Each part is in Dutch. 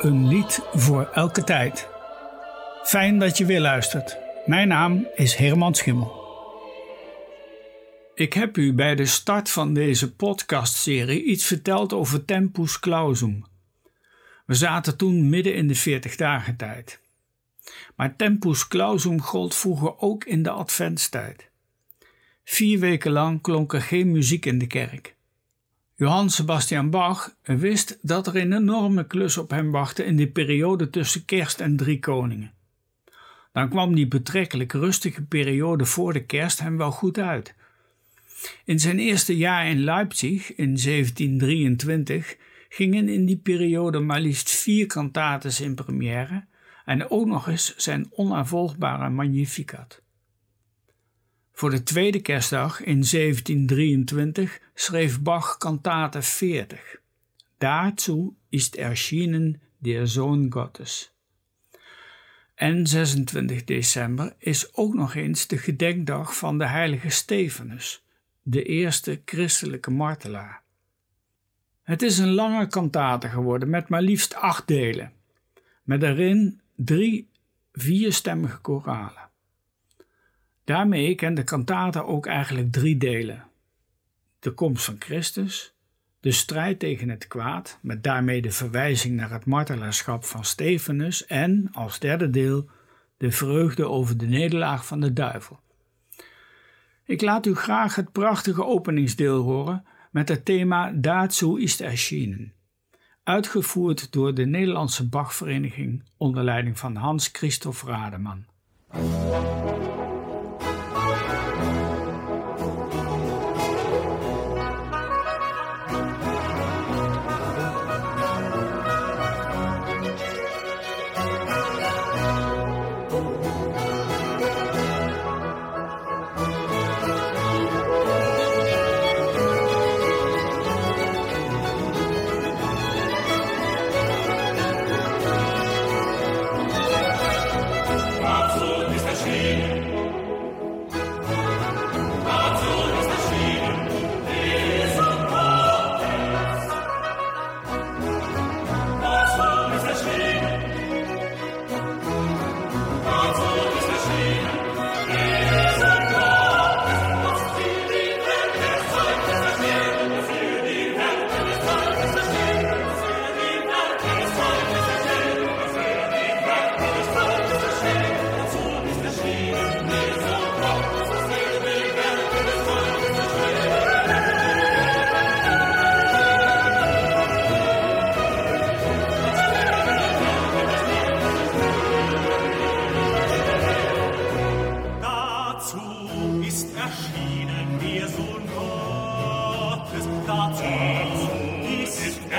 Een lied voor elke tijd. Fijn dat je weer luistert. Mijn naam is Herman Schimmel. Ik heb u bij de start van deze podcastserie iets verteld over Tempus Clausum. We zaten toen midden in de 40 dagen tijd. Maar Tempus Clausum gold vroeger ook in de adventstijd. Vier weken lang klonk er geen muziek in de kerk. Johann Sebastian Bach wist dat er een enorme klus op hem wachtte in de periode tussen kerst en drie koningen. Dan kwam die betrekkelijk rustige periode voor de kerst hem wel goed uit. In zijn eerste jaar in Leipzig in 1723 gingen in die periode maar liefst vier kantates in première en ook nog eens zijn onaanvolgbare Magnificat. Voor de tweede kerstdag in 1723 schreef Bach kantate 40. Dazu ist erschienen der Sohn Gottes. En 26 december is ook nog eens de gedenkdag van de heilige Stefanus, de eerste christelijke martelaar. Het is een lange kantate geworden met maar liefst acht delen, met daarin drie vierstemmige koralen. Daarmee kent de kantate ook eigenlijk drie delen: de komst van Christus, de strijd tegen het kwaad, met daarmee de verwijzing naar het martelaarschap van Stefanus en, als derde deel, de vreugde over de nederlaag van de duivel. Ik laat u graag het prachtige openingsdeel horen met het thema Dazu ist erschienen, uitgevoerd door de Nederlandse Bachvereniging onder leiding van Hans Christoph Rademan.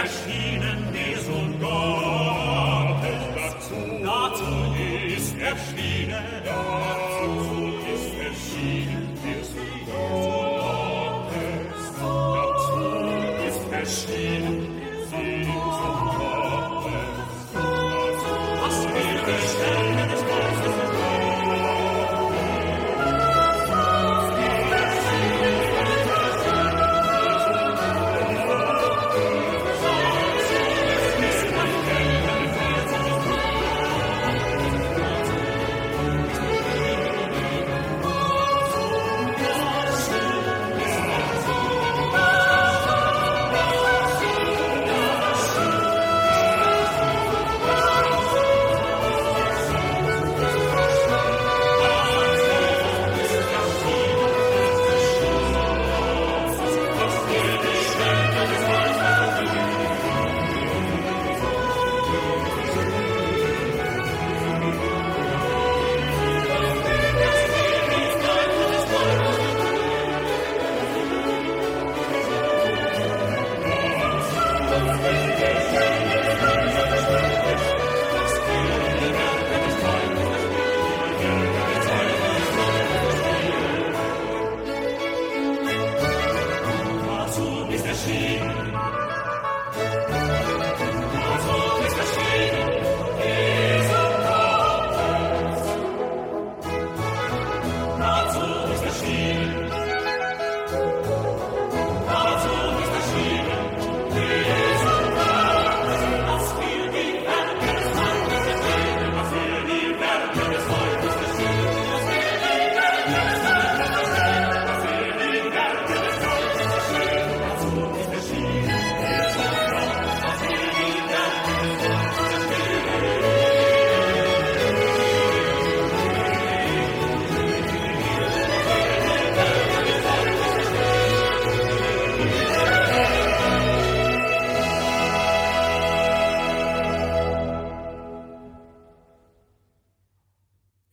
erschienen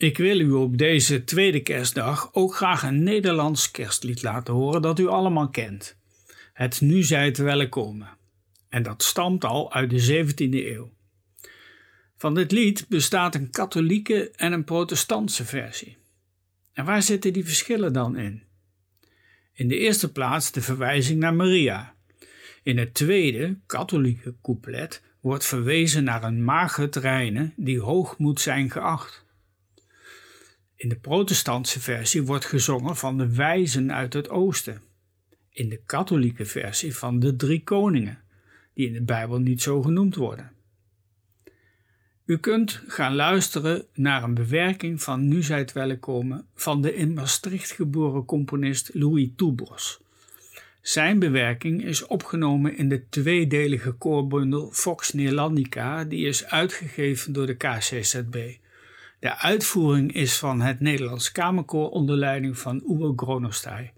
Ik wil u op deze tweede kerstdag ook graag een Nederlands kerstlied laten horen dat u allemaal kent. Het Nu zijt welkom. En dat stamt al uit de 17e eeuw. Van dit lied bestaat een katholieke en een protestantse versie. En waar zitten die verschillen dan in? In de eerste plaats de verwijzing naar Maria. In het tweede, katholieke couplet wordt verwezen naar een maagd reine die hoog moet zijn geacht. In de protestantse versie wordt gezongen van de wijzen uit het oosten. In de katholieke versie van de drie koningen, die in de Bijbel niet zo genoemd worden. U kunt gaan luisteren naar een bewerking van Nu zijt welkom van de in Maastricht geboren componist Louis Toubos. Zijn bewerking is opgenomen in de tweedelige koorbundel Vox Neerlandica, die is uitgegeven door de KCZB. De uitvoering is van het Nederlands Kamerkoor onder leiding van Uwe Gronostai.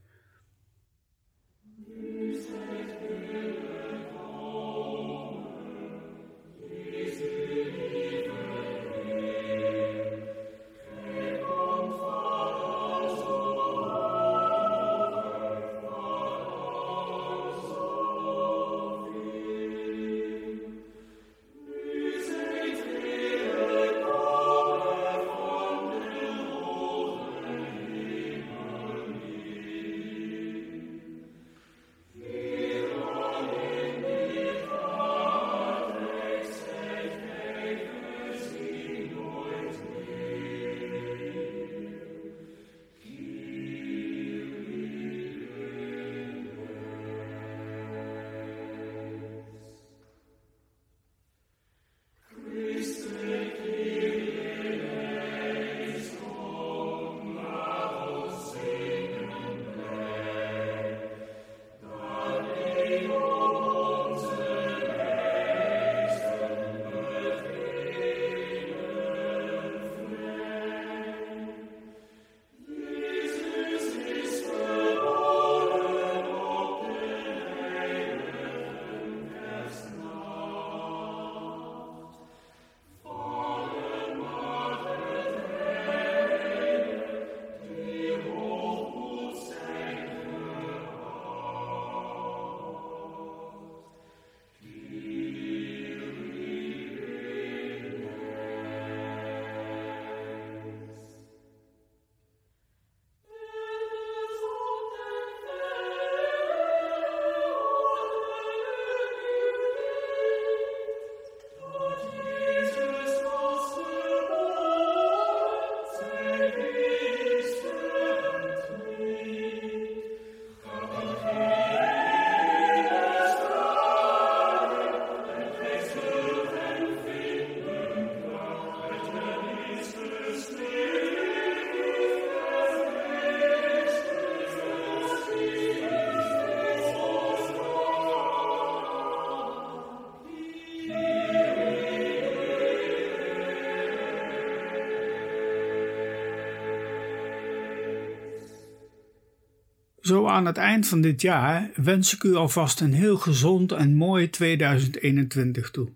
Zo aan het eind van dit jaar wens ik u alvast een heel gezond en mooi 2021 toe.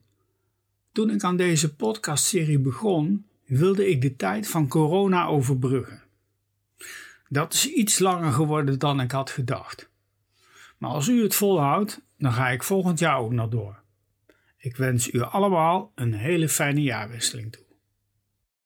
Toen ik aan deze podcastserie begon, wilde ik de tijd van corona overbruggen. Dat is iets langer geworden dan ik had gedacht. Maar als u het volhoudt, dan ga ik volgend jaar ook nog door. Ik wens u allemaal een hele fijne jaarwisseling toe.